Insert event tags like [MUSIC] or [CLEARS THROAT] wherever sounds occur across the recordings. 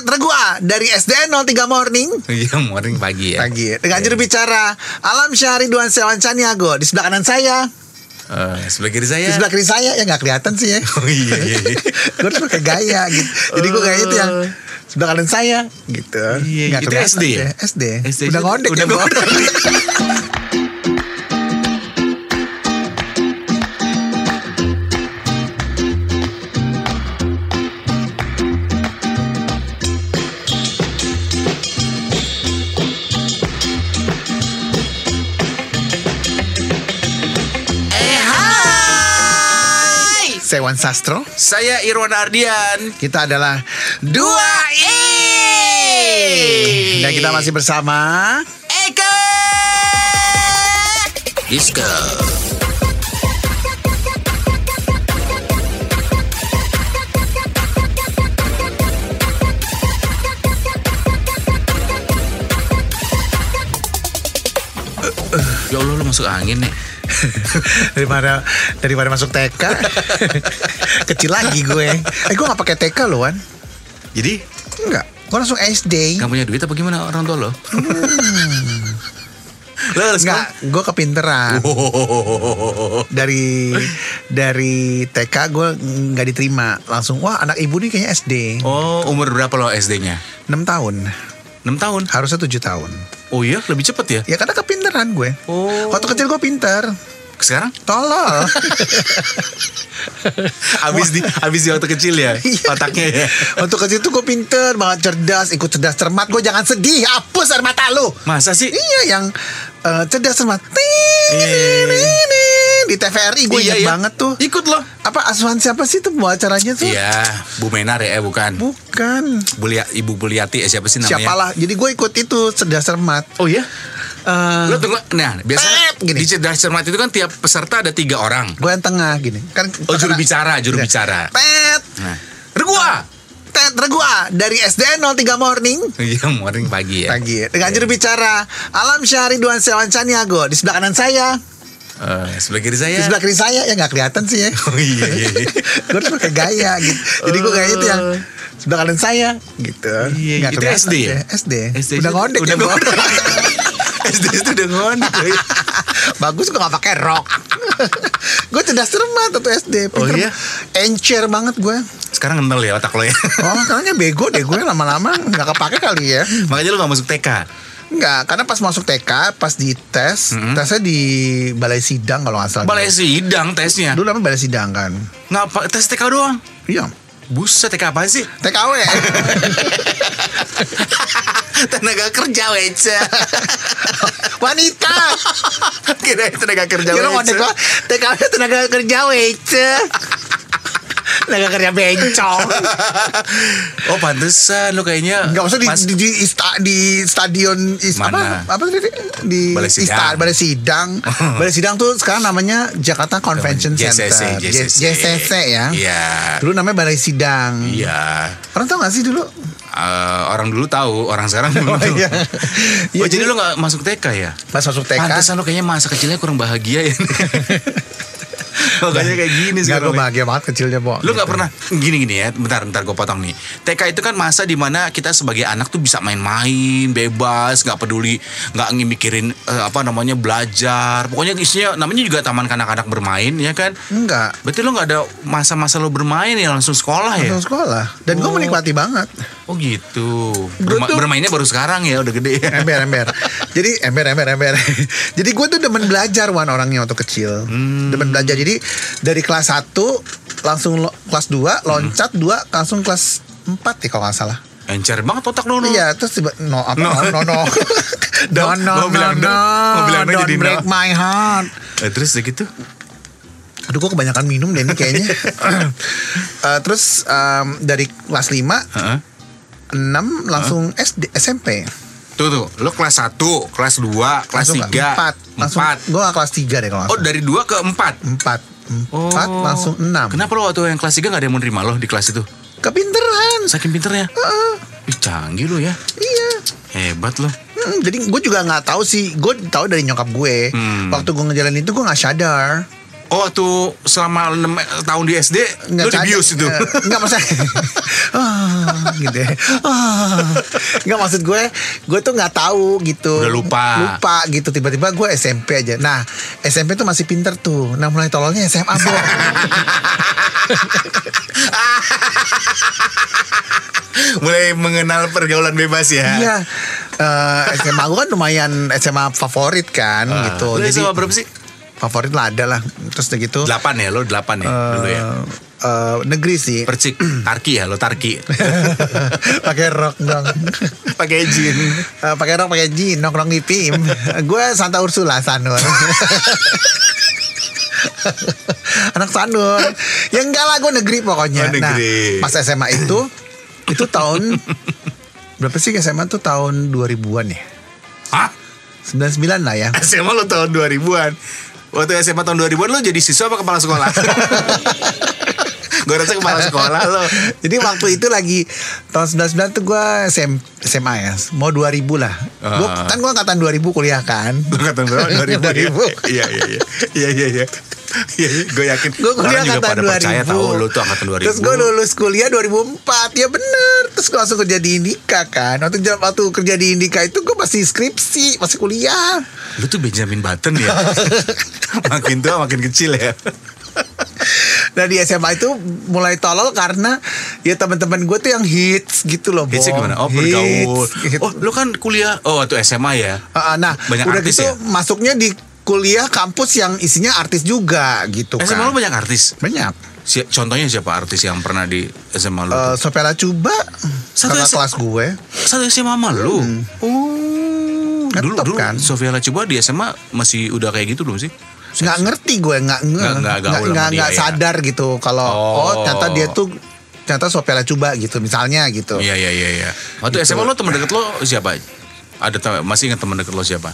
Ted Regua dari SDN 03 Morning Iya morning pagi ya. Pagi Dengan juru bicara Alam Syahri Duan Sewan Caniago Di sebelah kanan saya Eh, sebelah kiri saya. Di sebelah kiri saya Ya nggak kelihatan sih ya [LAUGHS] Oh iya iya. iya. [LAUGHS] Gue harus pakai gaya gitu Jadi gue gaya itu yang Sebelah kanan saya Gitu Iya, Nggak itu SD ya? SD, SD Udah ngondek udah ya, ngondek. [LAUGHS] Sewan Sastro Saya Irwan Ardian. Kita adalah Dua I Dan kita masih bersama Eka. Disco. Ya Allah lu masuk angin nih. [LAUGHS] daripada daripada masuk TK [LAUGHS] kecil lagi gue. Eh gue gak pakai TK loh Wan. Jadi? Enggak. Gue langsung SD nggak punya duit apa gimana orang tua lo? [LAUGHS] Enggak gue kepinteran. Dari dari TK gue nggak diterima. Langsung wah anak ibu nih kayaknya SD Oh umur berapa lo SD-nya? 6 tahun 6 tahun. harusnya 7 tahun Oh iya lebih cepet ya? ya karena kepinteran gue Oh. waktu kecil gue pinter Sekarang? tolol [LAUGHS] Abis di abis di waktu kecil ya [LAUGHS] Iya. otaknya ya. Waktu kecil tuh gue pinter banget cerdas Ikut cerdas cermat Gue jangan sedih Hapus air mata lu Masa sih? Iya yang eh, cerdas cermat Iya. Di TVRI gue Iya, inget iya. banget tuh Ikut loh. Apa asuhan siapa sih tuh buat acaranya tuh Iya, Bu Menar ya, eh, bukan. Bukan Bulia, Ibu Buliati eh, siapa sih namanya? Siapalah Jadi gue ikut itu cerdas cermat Oh iya. Eh, Lo tunggu. Nah, biasanya Pep, gini. di cerdas cermat itu kan tiap peserta ada tiga orang. Gue yang tengah gini kan Oh juru bicara, juru Iya. bicara. Pet Nah, Regua. Ted Regua dari SDN 03 Morning Iya, morning pagi ya. Pagi Dengan juru bicara Alam Syahri Duan Sewan Caniago Di sebelah kanan saya Eh, sebelah kiri saya. Di sebelah kiri saya ya nggak kelihatan sih ya. [LAUGHS] Oh iya iya. iya. [LAUGHS] gue harus pakai gaya gitu. Jadi gue gaya itu yang sebelah kanan saya gitu. Iya, Nggak itu SD ya? SD. SD Udah ngondek udah ya, ngondek. [LAUGHS] SD itu udah ngondek. Bagus gue gak pakai rok. gue cerdas cermat atau SD. Oh, Pinter, iya? Encer banget gue. Sekarang kenal ya otak lo ya. Oh, kayaknya bego deh gue lama-lama nggak kepake kali ya. Makanya lo gak masuk TK. Enggak, karena pas masuk TK, pas di tes, tesnya di balai sidang kalau nggak salah. Balai sidang tesnya. Dulu namanya balai sidang kan. Ngapa tes TK doang? Iya. Buset TK apa sih? TKW. [LAUGHS] Tenaga kerja wece. [LAUGHS] Wanita. Kira tenaga kerja lo TKW tenaga kerja wece Tenaga kerja bencong [LAUGHS] Oh pantesan lo kayaknya Enggak usah di, Mas- di, di, ista- di stadion is, Mana? apa apa tadi di Balai sidang. ista- balai sidang [LAUGHS] balai sidang tuh sekarang namanya Jakarta Convention JCC, Center JCC. JCC ya Iya. dulu namanya balai sidang Iya. orang tau gak sih dulu Eh, orang dulu tahu, orang sekarang [LAUGHS] belum Oh, tahu. iya. Iya, oh, jadi jadi- lo gak masuk TK ya? pas masuk TK Pantesan lo kayaknya masa kecilnya kurang bahagia ya. [LAUGHS] Makanya kayak gini sekarang. gue bahagia banget kecilnya Bo Lu nggak Gitu. pernah gini-gini ya, bentar bentar gue potong nih. TK itu kan masa di mana kita sebagai anak tuh bisa main-main, bebas, nggak peduli, nggak mikirin eh, apa namanya belajar. Pokoknya isinya namanya juga taman kanak-kanak bermain ya kan. enggak Berarti lo nggak ada masa-masa lo bermain ya langsung sekolah ya? langsung sekolah dan gue Oh. menikmati banget Oh gitu. Berma- tuh- bermainnya baru sekarang ya, udah gede. ember ember [LAUGHS] jadi ember ember ember [LAUGHS] jadi gue tuh demen belajar wan orangnya waktu kecil Hmm. demen belajar jadi dari kelas 1 langsung lo- kelas 2 loncat 2 langsung kelas 4 ya kalau nggak salah. Encer banget otak lo. no. Iya terus tiba no apa? No. No no no. [LAUGHS] Dong, no no mau bilang no, mau bilang dong don't jadi no. break my heart. Eh, terus gitu. Aduh gue kebanyakan minum deh ini kayaknya. [LAUGHS] Eh, Terus em, dari kelas 5 Heeh. 6 langsung SD SMP Tuh tuh, lo kelas 1, kelas 2, kelas 3, 4 Langsung 4. Gue kelas 3 deh kalau Oh, dari 2 ke 4. Empat Empat langsung enam Kenapa lo waktu yang kelas 3 gak ada yang mau nerima lo di kelas itu? Kepinteran Saking pinternya. Heeh, Ih, canggih lo ya. Iya Hebat lo. Hmm, jadi gue juga nggak tahu sih gue tahu dari nyokap gue Hmm. waktu gue ngejalanin itu gue nggak sadar Oh, tuh selama 6 tahun di SD lu kagak. dibius itu. Eh, Enggak maksudnya [LAUGHS] ah, gitu ya. Ah. Enggak maksud gue Gue tuh nggak tahu gitu Udah lupa. Lupa gitu Tiba-tiba gue SMP aja Nah SMP tuh masih pinter tuh Nah mulai tololnya SMA bro [LAUGHS] Mulai mengenal pergaulan bebas ya. Iya Eh, SMA gue kan lumayan SMA favorit kan Ah. gitu Lu SMA berapa sih? Favorit lah ada lah Terus udah gitu Delapan ya, lo delapan ya dulu ya. eh, Negeri sih Percik, [CLEARS THROAT] Tarki ya, lo Tarki. [LAUGHS] pakai rok dong [LAUGHS] Pakai jin. Eh, pakai rok pakai jeans nongkrong di PIM [LAUGHS] gue Santa Ursula Sanur anak Sanur ya enggak lah gue negeri pokoknya Oh, negeri. nah pas SMA itu itu tahun berapa sih SMA tuh tahun 2000-an ya Hah? 99 lah ya SMA lo tahun 2000-an. Waktu SMA tahun 2000-an lo jadi siswa apa kepala sekolah? [LAUGHS] Gue rasa kepala sekolah lo. Jadi waktu itu lagi tahun 99 tuh gue SM, SMA ya Mau 2000 lah gua, Ah. Kan gue angkatan 2000 kuliah kan Lo kata berapa? 2000 ya? 2000. Iya, iya, iya. Iya, iya, iya. Iya, gue yakin Gue kuliah juga angkatan pada 2000 percaya tahu lo tuh angkatan 2000. Terus gue lulus kuliah 2004 Ya bener Terus gue langsung kerja di Indika kan Waktu, jam- waktu kerja di Indika itu gue masih skripsi Masih kuliah Lu tuh Benjamin Button ya. [LAUGHS] makin tua makin kecil ya. Nah di SMA itu mulai tolol karena Ya teman-teman gue tuh yang hits gitu loh Hitsnya Bong. gimana? Oh, Hits, bergaul. gitu. Oh, lu kan kuliah. Oh, waktu SMA ya. Ah, Nah Banyak udah artis gitu ya? masuknya di kuliah kampus yang isinya artis juga gitu kan SMA lu banyak artis. Banyak Si- contohnya siapa artis yang pernah di SMA lu? Eh, Sopela Cuba Satu kelas gue Satu SMA sama lu. Oh. Dulu dulu kan? Sofia Lacuba di SMA masih udah kayak gitu belum sih? Nggak ngerti gue nggak Nggak- nggak ya. sadar gitu kalau Oh. oh. ternyata dia tuh ternyata Sopela Cuba gitu misalnya gitu Iya iya iya iya. Waktu Gitu. SMA lo teman deket lo siapa? Ada masih ingat teman deket lo siapa?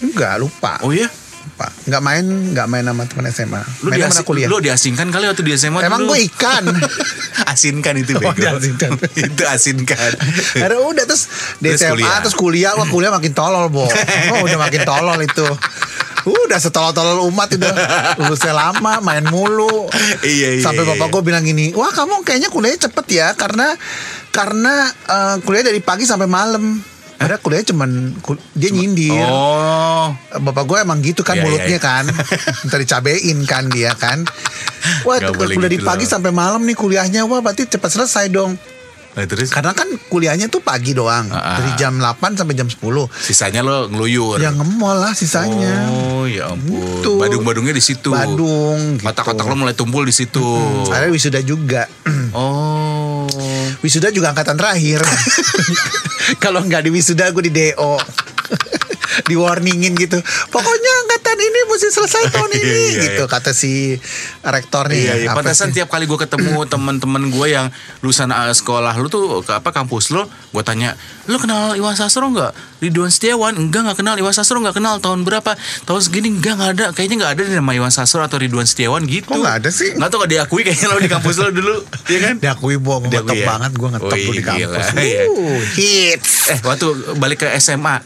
enggak lupa Oh iya. lupa nggak main nggak main sama teman SMA Lu main sama kuliah lu diasingkan kali waktu di SMA emang dulu. gue ikan [LAUGHS] asinkan itu Oh, bego. diasingkan. [LAUGHS] itu asinkan. Akhirnya udah terus di Terus SMA kuliah. terus kuliah wah kuliah makin tolol bo [LAUGHS] oh, udah makin tolol itu udah setolol-tolol umat udah lulusnya lama main mulu. Iya, iya, sampai iya, bapak iya. gue bilang gini wah kamu kayaknya kuliahnya cepet ya karena karena eh, kuliah dari pagi sampai malam. Ada kuliah cuman kul- dia nyindir. Oh. bapak gue emang gitu kan Iya, iya, mulutnya iya. kan. Minta dicabein kan dia kan. [LAUGHS] Wah boleh kuliah di gitu pagi loh. sampai malam nih kuliahnya. Wah berarti cepat selesai dong. Nah, terus? Karena kan kuliahnya tuh pagi doang. Ah, ah. dari jam 8 sampai jam 10 sisanya lo ngeluyur. ya ngemol lah sisanya. Oh ya ampun. Gitu. Badung-badungnya di situ. Badung gitu. Kotak-kotak lo mulai tumpul di situ. ada wisuda juga [CLEARS THROAT] Oh. wisuda juga angkatan terakhir [LAUGHS] kalau nggak di wisuda gue di DO [LAUGHS] di warningin gitu pokoknya angkatan ini mesti selesai tahun [LAUGHS] ini Iya, iya, gitu kata si rektornya Iya, iya. Pantesan tiap kali gue ketemu [CLEARS THROAT] teman-teman gue yang lulusan uh, sekolah lu tuh ke apa kampus lo, gue tanya, lu kenal Iwan Sastro nggak? Ridwan Setiawan, enggak nggak kenal Iwan Sastro nggak kenal tahun berapa? Tahun segini enggak nggak ada, kayaknya nggak ada nama Iwan Sastro atau Ridwan Setiawan gitu. Kok nggak ada sih? Nggak tau nggak diakui kayaknya lo di kampus lo dulu, iya kan? diakui bo ngetop ya? banget gue ngetop tuh di gila, kampus iya. uh, hits Eh waktu balik ke SMA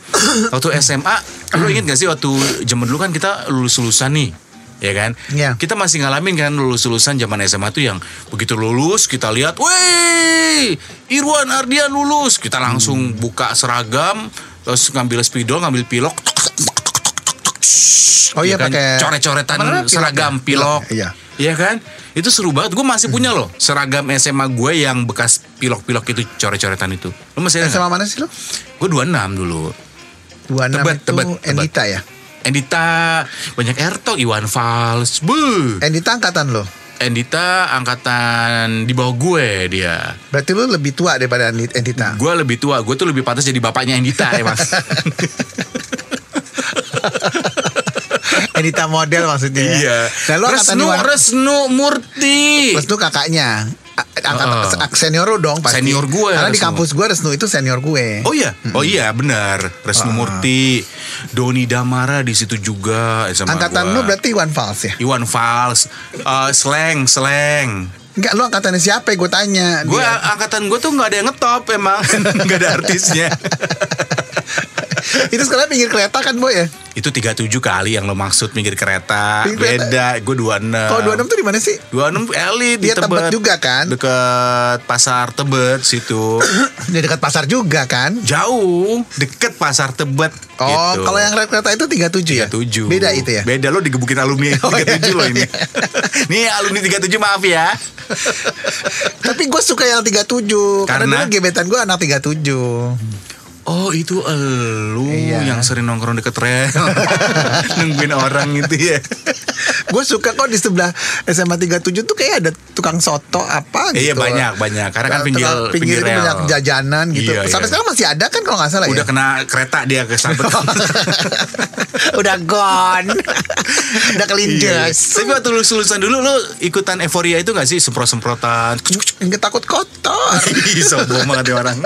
Waktu SMA Lu inget gak sih waktu zaman dulu kan kita lulus-lulusan nih Ya kan Iya. Kita masih ngalamin kan lulus-lulusan zaman SMA tuh yang Begitu lulus kita lihat Wih Irwan Ardian lulus Kita langsung buka seragam Terus ngambil spidol Ngambil pilok Oh iya, Ya kan? pakai- Coret-coretan seragam ya? pilok iya. Iya kan Itu seru banget Gue masih punya loh Seragam SMA gue yang bekas pilok-pilok itu Coret-coretan itu Lu masih ada SMA mana sih lo? Gue 26 dulu 26 Tebet, itu tebet, tebet. Endita ya? Endita banyak Erto, Iwan Fals, bu. Endita angkatan lo? Endita angkatan di bawah gue dia. Berarti lu lebih tua daripada Endita? Gue lebih tua, gue tuh lebih pantas jadi bapaknya Endita [LAUGHS] emang. Endita model maksudnya ya? iya. Nah lu Resnu? Resnu Murti. Resnu kakaknya Angkat, Heeh. senior lu dong pasti Senior gue, Karena di Resnu. kampus gue Resnu itu senior gue Oh iya, oh iya benar. Resnu Ah. Murti, Doni Damara di situ juga sama Angkatan gua. lu berarti Iwan Fals ya? Iwan Fals, eh, Sleng, Sleng. Enggak lu angkatannya siapa gue tanya Gue angkatan gue tuh nggak ada yang ngetop emang, [LAUGHS] nggak ada artisnya. [LAUGHS] [LAUGHS] Itu sekolah pinggir kereta kan Boy ya? Itu 37 kali yang lo maksud pinggir kereta. Pinggir kereta. Beda, gue 26. Kalau 26 tuh di mana sih? 26 elit di Dia Tebet juga kan? Deket pasar Tebet situ. [COUGHS] Di dekat pasar juga kan? Jauh, deket pasar Tebet. Oh, gitu. kalau yang red kereta itu 37 ya? 37 Beda itu ya? Beda lo digebukin alumni [LAUGHS] Oh, iya, 37 lo ini iya. [LAUGHS] Nih alumni 37 maaf ya Tapi gue suka yang 37 Karena, Karena? dulu gebetan gue anak 37 Oh itu elu Iya. yang sering nongkrong deket rel [LAUGHS] Nungguin orang gitu ya Gue suka kok di sebelah SMA 37 tuh kayak ada tukang soto apa gitu. Iya banyak banyak. Karena kan Tukang- pinggir, pinggir, pinggir, itu rel. banyak jajanan gitu. Iya, Sampai iya. sekarang masih ada kan kalau nggak salah Udah ya? kena kereta dia ke [LAUGHS] Udah gone. Udah Iya. kelindes Tapi waktu lu lulusan dulu Lu ikutan euforia itu gak sih? Semprot-semprotan Nggak takut kotor. [LAUGHS] Ih, Sombong banget orang.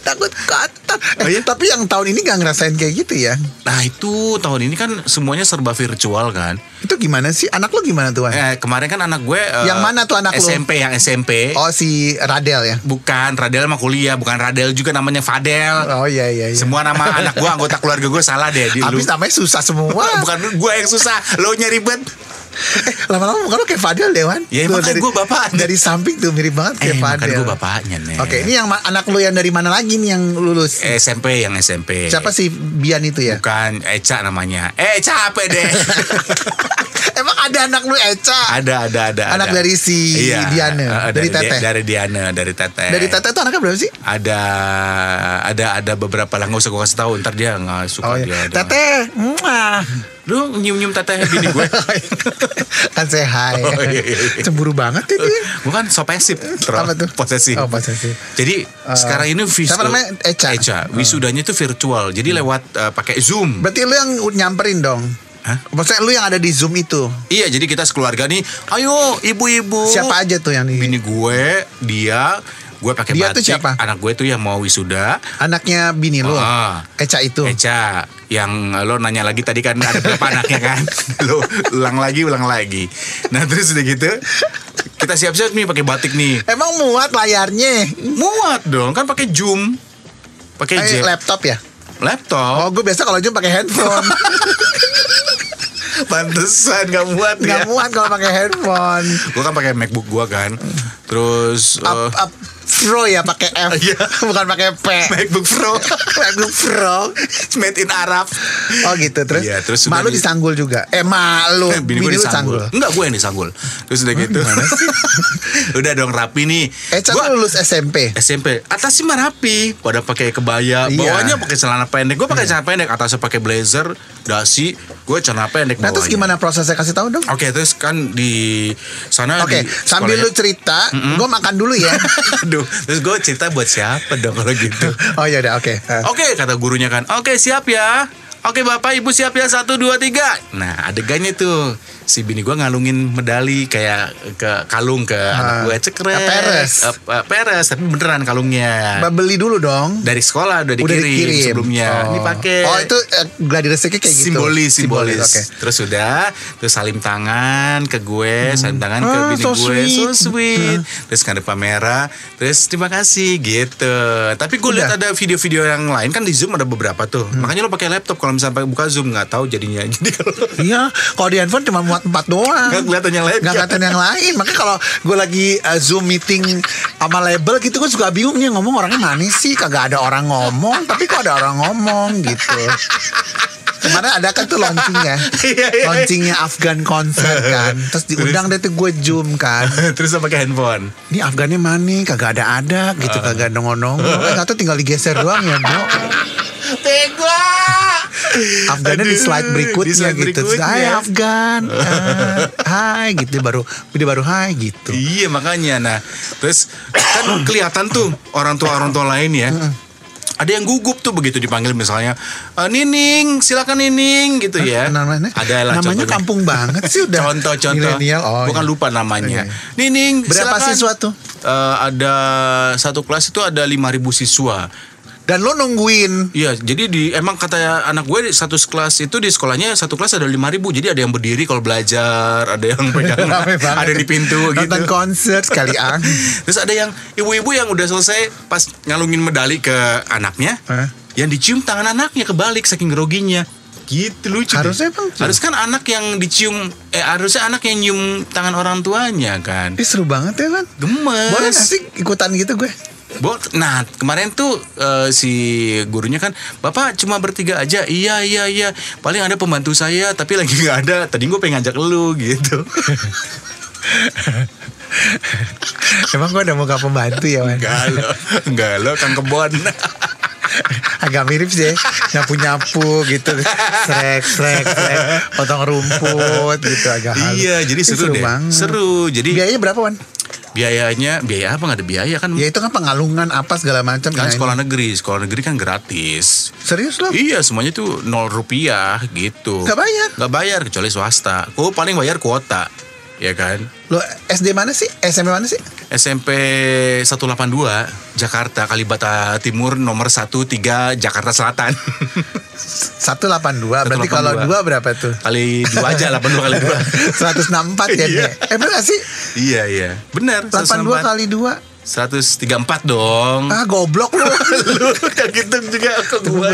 Takut kotor. Eh, Oh, iya? Tapi yang tahun ini gak ngerasain kayak gitu ya? Nah itu tahun ini kan semuanya serba virtual kan? Itu gimana sih? Anak lu gimana tuh? Eh kemarin kan anak gue eh, Yang mana tuh anak lu? SMP yang SMP Oh si Radel ya? Bukan Radel mah kuliah Bukan Radel juga namanya Fadel Oh iya iya iya Semua nama [LAUGHS] anak gue Anggota keluarga gue salah deh di. Habis namanya susah semua [LAUGHS] Bukan gue yang susah Lo nyari ribet Eh, lama-lama muka lu kayak Fadel deh Wan Ya, Tuh, makanya dari- gua bapaknya. Dari samping tuh mirip banget kayak Eh Fadel gue bapaknya nih Oke ini yang anak lu yang dari mana lagi nih yang lulus? SMP yang SMP Siapa sih Bian itu ya? Bukan Eca namanya Eh capek deh [LAUGHS] Emang ada anak lu Eca? Ada ada ada Anak ada. dari si Diana, eh, dari Di- Teteh. Dari Diana Dari Teteh Dari Tete itu anaknya berapa sih? ada ada ada beberapa lah nggak usah gue kasih tahu ntar dia nggak suka Oh dia iya. ada- Tete. Lu nyium nyium teteh bini gue [LAUGHS] kan hai. Oh, iya, iya, iya. Cemburu banget ya dia. bukan sopesif Apa tuh? [LAUGHS] posesif Oh, posesif. jadi sekarang ini vis siapa namanya? Eca. wisudanya tuh virtual jadi lewat eh, pakai zoom Berarti lu yang nyamperin dong. Hah? Maksudnya lu yang ada di Zoom itu. iya jadi kita sekeluarga nih ayo ibu-ibu Siapa aja tuh yang di bini gue dia gue pakai Dia tuh batik siapa? anak gue tuh yang mau wisuda Anaknya bini lu. Ah. Eca itu. Eca yang lo nanya lagi tadi kan ada berapa anaknya kan [LAUGHS] lo ulang lagi ulang lagi nah terus udah gitu kita siap-siap nih pakai batik nih Emang muat layarnya? muat dong kan pakai zoom pakai Eh, laptop ya? laptop Oh, gue biasa kalau Zoom pakai handphone. [LAUGHS] pantesan gak muat Nggak ya muat kalau pakai handphone. gue kan pakai macbook gue kan terus Up, eh, up Pro ya pakai F, Iya. bukan pakai P. macbook pro MacBook Pro. made in Arab Oh gitu terus. Iya, terus malu di- disanggul juga. Eh malu. bini gue lu disanggul enggak gue yang disanggul terus udah gitu [LAUGHS] udah dong rapi nih Gua- tuh lulus SMP. SMP atas sih mah rapi pada pakai kebaya Iya. bawahnya pakai celana pendek gue pakai celana pendek atasnya pakai blazer dasi gue celana pendek Nah terus bawahnya. gimana prosesnya kasih tahu dong? Oke terus kan di sana Oke, di sambil lu cerita, gue makan dulu ya. [LAUGHS] [LAUGHS] Aduh, terus gue cerita buat siapa dong kalau gitu. oh ya udah oke. Eh, Oke, kata gurunya kan. Oke, siap ya. Oke, Bapak Ibu siap ya. Satu, dua, tiga. Nah, adegannya tuh. Si bini gue ngalungin medali kayak ke kalung ke anak gue. Cekres. Ah, peres. Eh, eh, peres, tapi beneran kalungnya. Beli dulu dong. Dari sekolah udah dikirim, Udah dikirim sebelumnya. Oh. Ini pakai. Oh itu eh, gladi kayak gitu. simbolis simbolis, Oke. terus udah terus salim tangan ke gue salim tangan ke Ah, bini so gue sweet. so sweet terus kan ada kamera terus terima kasih gitu tapi gue lihat ada video-video yang lain kan di zoom ada beberapa tuh makanya lo pakai laptop kalau misalnya buka zoom nggak tahu jadinya [LAUGHS] jadi kalau Iya, kalau di handphone cuma muat empat doang. nggak kelihatan yang lain Nggak kelihatan yang lain. Makanya kalau gue lagi uh, zoom meeting sama label gitu, gue suka bingung nih ngomong orangnya manis sih. Kagak ada orang ngomong, tapi kok ada orang ngomong gitu. Kemarin ada kan tuh launchingnya Iya, iya. Launchingnya Afgan concert kan Terus diundang deh tuh gue zoom kan [LAUGHS] terus lo pakai handphone Ini Afgannya mana Kagak ada-ada gitu Kagak nongol-nongol Eh gak tuh tinggal digeser doang ya bro Bego Afgannya di slide berikutnya di slide gitu berikutnya. Hai Afgan [LAUGHS] Eh, Hai gitu baru Dia baru hai gitu Iya makanya nah terus kan kelihatan tuh orang tua orang tua lain ya. Ada yang gugup tuh begitu dipanggil misalnya "Eh, Nining silakan Nining gitu ya. namanya Ada lah namanya contohnya. kampung banget sih udah Contoh-contoh. oh Bukan iya. lupa namanya. Iya. Nining berapa silakan. siswa tuh Eh, ada satu kelas itu ada 5000 siswa. Dan lo nungguin Iya, jadi di emang kata anak gue satu kelas itu di sekolahnya satu kelas ada 5000 jadi ada yang berdiri kalau belajar, ada yang [LAUGHS] pegang, ada di pintu gitu. nonton konser sekali ang [LAUGHS] Terus ada yang ibu-ibu yang udah selesai pas ngalungin medali ke anaknya, Hah? yang dicium tangan anaknya kebalik saking groginya gitu lucu. Harusnya tuh. harus kan anak yang dicium eh harusnya anak yang nyium tangan orang tuanya kan Ih, seru banget ya kan gemes Boleh sih ikutan gitu gue nah kemarin tuh eh, si gurunya kan bapak cuma bertiga aja. Iya iya iya. Paling ada pembantu saya tapi lagi nggak ada. Tadi gue pengen ngajak lu gitu. [LAUGHS] Emang gue udah mau gak pembantu ya Wan? Enggak lo Enggak lo Kang Kebon. [LAUGHS] Agak mirip sih Nyapu-nyapu gitu. Srek, srek, srek. Potong rumput gitu agak halus. Iya jadi Ih, seru, deh. banget. Seru Jadi Biayanya berapa Wan? Biayanya Biaya apa? Nggak ada biaya kan? Ya itu kan pengalungan apa segala macam. Kan Nah, sekolah negeri. Sekolah negeri kan gratis. Ini- Serius lo? Iya semuanya tuh nol rupiah gitu. Gak bayar? Gak bayar kecuali swasta. Gue paling bayar kuota Ya kan Lo SD mana sih? SMP mana sih? SMP 182 Jakarta Kalibata Timur nomor 13 Jakarta Selatan [LAUGHS] 182 Berarti 182. kalau dua berapa tuh? kali dua aja 82 kali dua [LAUGHS] 164 ya Iya. Eh bener gak sih? Iya iya benar 82 kali 2 134 dong Ah goblok lu [LAUGHS] lu udah gitu juga Tunggu gua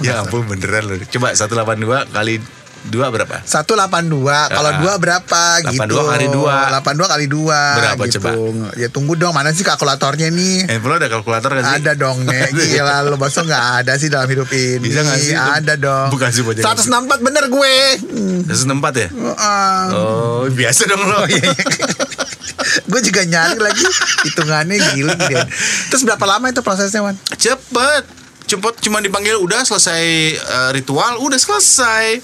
Ya ampun beneran lu Coba 182 kali 2 berapa? 182 Kalau Ah. 2 berapa 82 gitu kali dua. 82 kali 2 Berapa gitu. coba? Ya tunggu dong Mana sih kalkulatornya nih Eh, perlu ada kalkulator gak sih? Ada dong Nek [LAUGHS] Gila lu Masa gak ada sih dalam hidup ini Bisa nggak sih? Ada dong Bukan sih, Bojang. 164 bener gue hmm. 164 ya? Ah. Oh, biasa dong lo. [LAUGHS] Gue juga nyari lagi Hitungannya gila deh Terus berapa lama itu prosesnya Wan? Cepet. Cepet cuma dipanggil udah selesai eh, ritual, udah selesai.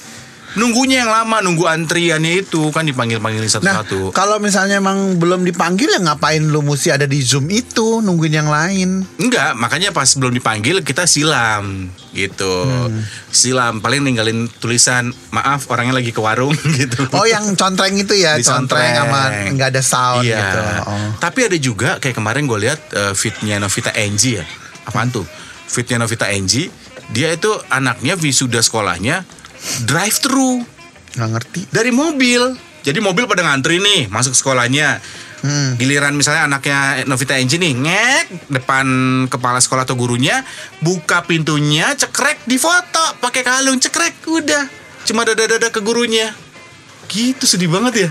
Nunggunya yang lama, nunggu antriannya itu kan dipanggil-panggilin Nah satu-satu. kalau misalnya emang belum dipanggil ya ngapain lu mesti ada di Zoom itu Nungguin yang lain Enggak, makanya pas belum dipanggil kita silam gitu. Hmm. Silam paling ninggalin tulisan maaf orangnya lagi ke warung [LAUGHS] gitu. Oh yang contreng itu ya Dicontreng. Contreng sama nggak ada sound iya. gitu oh. Tapi ada juga kayak kemarin gue lihat eh, fitnya Novita Enji ya. Apaan tuh? Fitnya Novita Enji, dia itu anaknya wisuda sekolahnya drive thru Nggak ngerti dari mobil. Jadi mobil pada ngantri nih masuk sekolahnya. Hmm. Giliran misalnya anaknya Novita Enji nih ngek depan kepala sekolah atau gurunya buka pintunya cekrek di foto pakai kalung cekrek udah cuma dada-dada ke gurunya gitu sedih banget ya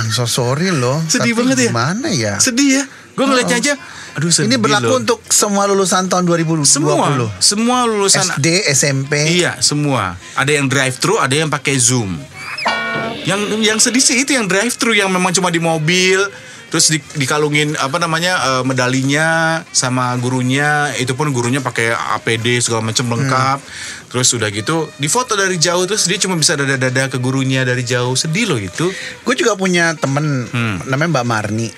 I'm so sorry loh Sedih Tapi banget ya? Gimana ya sedih ya gue ngeliatnya aja aduh sedih Ini berlaku loh. untuk semua lulusan tahun 2020 semua semua lulusan SD, SMP iya semua. Ada yang drive thru ada yang pakai zoom. Yang yang sedih sih itu yang drive thru yang memang cuma di mobil terus di- dikalungin apa namanya eh, medalinya sama gurunya. Itu pun gurunya pakai APD segala macam lengkap. Terus udah gitu difoto dari jauh terus dia cuma bisa dada-dada ke gurunya dari jauh. Sedih loh itu. Gue juga punya temen Hmm. Namanya Mbak Marni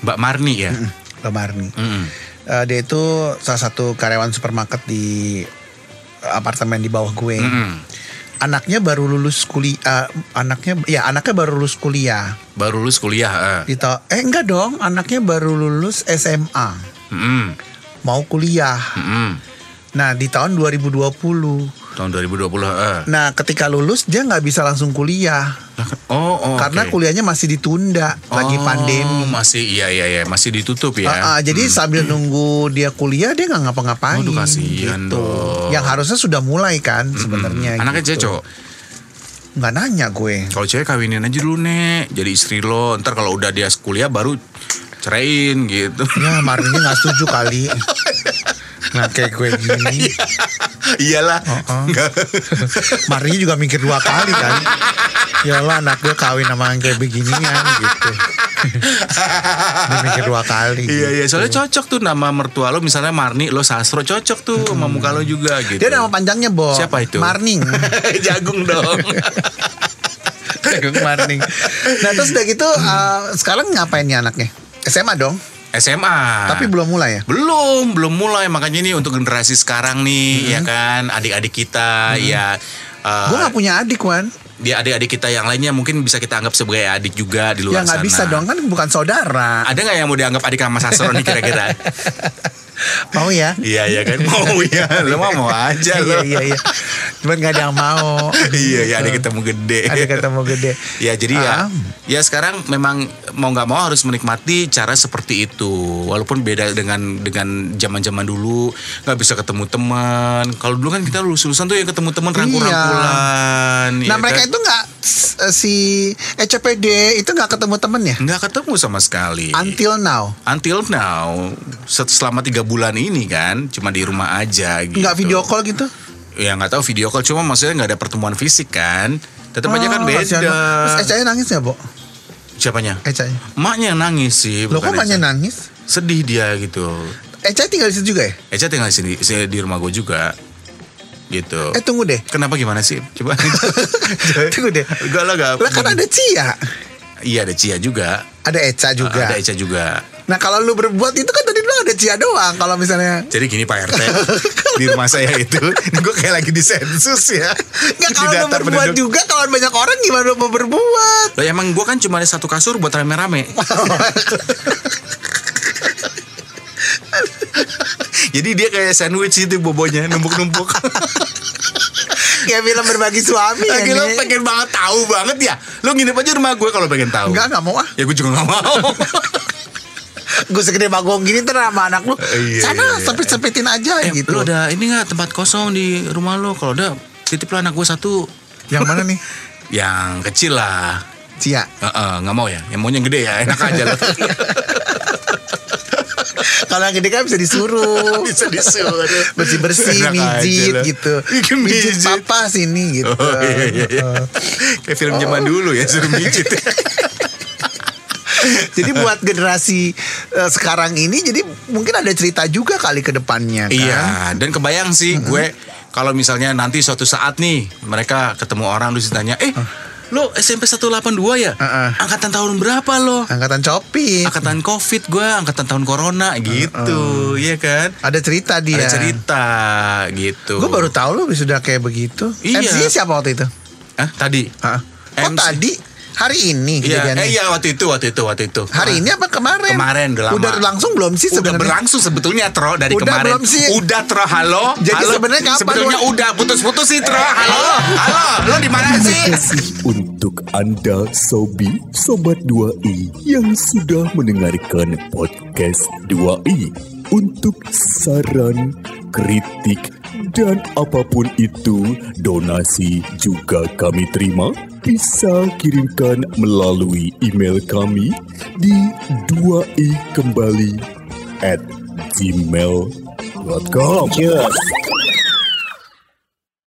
Mbak Marni ya Mbak Marni Mm-mm. Eh, Dia itu salah satu karyawan supermarket di apartemen di bawah gue Mm-mm. Anaknya baru lulus kuliah Anaknya Ya anaknya baru lulus kuliah baru lulus kuliah eh. Di ta- Eh enggak dong Anaknya baru lulus SMA Mm-mm. Mau kuliah Mm-mm. Nah di tahun 2020 tahun 2020 eh. Nah ketika lulus dia nggak bisa langsung kuliah oh, oh Karena oke. kuliahnya masih ditunda Lagi Oh, pandemi Masih iya iya iya masih ditutup ya. Ah, ah, jadi sambil nunggu dia kuliah dia nggak ngapa-ngapain. Aduh, kasihan dong. Yang harusnya sudah mulai kan sebenarnya. Anaknya gitu. cowok. Nggak nanya gue. Kalau cewek kawinin aja dulu nek, jadi istri lo. Ntar kalau udah dia kuliah baru ceraiin gitu. Ya Marni nggak setuju kali. [LAUGHS] Nah kayak gue gini. [LAUGHS] Iyalah. Oh, oh. Nggak. Marni juga mikir dua kali kan. Ya lah anak gue kawin sama yang kayak beginian gitu. Dia mikir dua kali. Iya iya gitu. soalnya cocok tuh nama mertua lo misalnya Marni lo Sastro cocok tuh sama muka lo juga gitu. Dia nama panjangnya Bo. Siapa itu? Marning. [LAUGHS] Jagung dong. [LAUGHS] Jagung Marning. Nah terus udah gitu uh, [CLEARS THROAT] sekarang ngapain nih anaknya? SMA dong. SMA. Tapi belum mulai ya. Belum, belum mulai makanya ini untuk generasi sekarang nih, ya kan, adik-adik kita, ya. eh, Gue gak punya adik Wan. di adik-adik kita yang lainnya mungkin bisa kita anggap sebagai adik juga di luar Ya sana. bisa dong kan bukan saudara. Ada nggak yang mau dianggap adik sama Sastro nih kira-kira? [LAUGHS] Mau ya? Iya iya kan mau [LAUGHS] ya, lo mah mau aja lo. iya iya iya. Cuman gak ada yang mau. iya ya ada ketemu gede. Ada ketemu gede. Ya jadi ya, ya sekarang memang mau nggak mau harus menikmati cara seperti itu. Walaupun beda dengan dengan zaman zaman dulu nggak bisa ketemu teman. Kalau dulu kan kita lulus lulusan tuh yang ketemu teman rangkul-rangkulan. Nah ya mereka kan? itu nggak si ECPD itu nggak ketemu temennya nggak ketemu sama sekali. until now. Until now, selama tiga bulan ini kan, cuma di rumah aja. Gitu. Nggak video call gitu? Ya nggak tahu video call, cuma maksudnya nggak ada pertemuan fisik kan. Tetap aja kan Oh, beda. Terus Eca nangis ya, Bo? Siapanya? Eca. Emaknya yang nangis sih. Lo kok Eca. nangis? Sedih dia gitu. Eca tinggal di situ juga ya? Eca tinggal di sini, di rumah gue juga. Gitu. Eh tunggu deh. Kenapa gimana sih? Coba. [LAUGHS] Tunggu deh. Enggak lah, enggak. Lah kan ada Cia. Iya ada Cia juga. Ada Eca juga. Ada Eca juga. Nah kalau lu berbuat itu kan tadi lu ada Cia doang. Kalau misalnya Jadi gini Pak RT [LAUGHS] di rumah saya itu, [LAUGHS] gue kayak lagi di sensus ya. Nggak Di kalau lu berbuat penduduk. juga Kalau banyak orang gimana lu mau berbuat Lah emang gue kan cuma ada satu kasur buat rame-rame. Jadi dia kayak sandwich itu bobonya numpuk-numpuk. [LAUGHS] Kayak film berbagi suami ya Lagi lo nih. pengen banget tahu banget ya. Lo nginep aja rumah gue kalau pengen tahu. Enggak nggak mau ah Ya gue juga gak mau. [LAUGHS] Gue segede bagong gini ntar sama anak lu Iya, Sana iya, iya. sempit-sempitin aja eh, gitu lo ada ini gak tempat kosong di rumah lo? Kalau ada titip anak gue satu. Yang mana nih [LAUGHS] Yang kecil lah. Cia Heeh, nggak mau ya. Yang maunya yang gede ya. Enak aja lo. Kalau yang gede kan bisa disuruh. [LAUGHS] Bisa disuruh. Bersih-bersih Mijit gitu. Iya, Mijit. Papa sini gitu. Oh iya iya iya. Kayak film zaman dulu ya suruh mijit. [LAUGHS] Jadi buat generasi eh, sekarang ini Jadi mungkin ada cerita juga kali ke depannya kan? Iya, dan kebayang sih gue kalau misalnya nanti suatu saat nih mereka ketemu orang terus ditanya, "Eh, lo SMP 182 ya? Heeh. Angkatan tahun berapa lo?" Angkatan Copi Angkatan Covid gue, angkatan tahun corona gitu, iya kan? Ada cerita dia Ada cerita gitu. Gue baru tahu lu sudah kayak begitu Iya. MC siapa waktu itu? Hah, tadi. Hah? Oh MC. tadi Hari ini Iya, kejadiannya eh, iya waktu itu, waktu itu, waktu itu. Hari ini apa kemarin? Kemarin udah lama. Udah langsung belum sih Udah sebenarnya? berlangsung sebetulnya Tro dari Udah kemarin. belum sih? Udah Tro, halo. Jadi sebenarnya kapan, Sebetulnya udah putus-putus sih Tro. Halo. Halo, lo di mana sih? untuk Anda Sobi Sobat 2i yang sudah mendengarkan podcast 2i. Untuk saran, kritik, dan apa pun itu, donasi juga kami terima. Bisa kirimkan melalui email kami di 2i kembali at gmail.com. Cheers.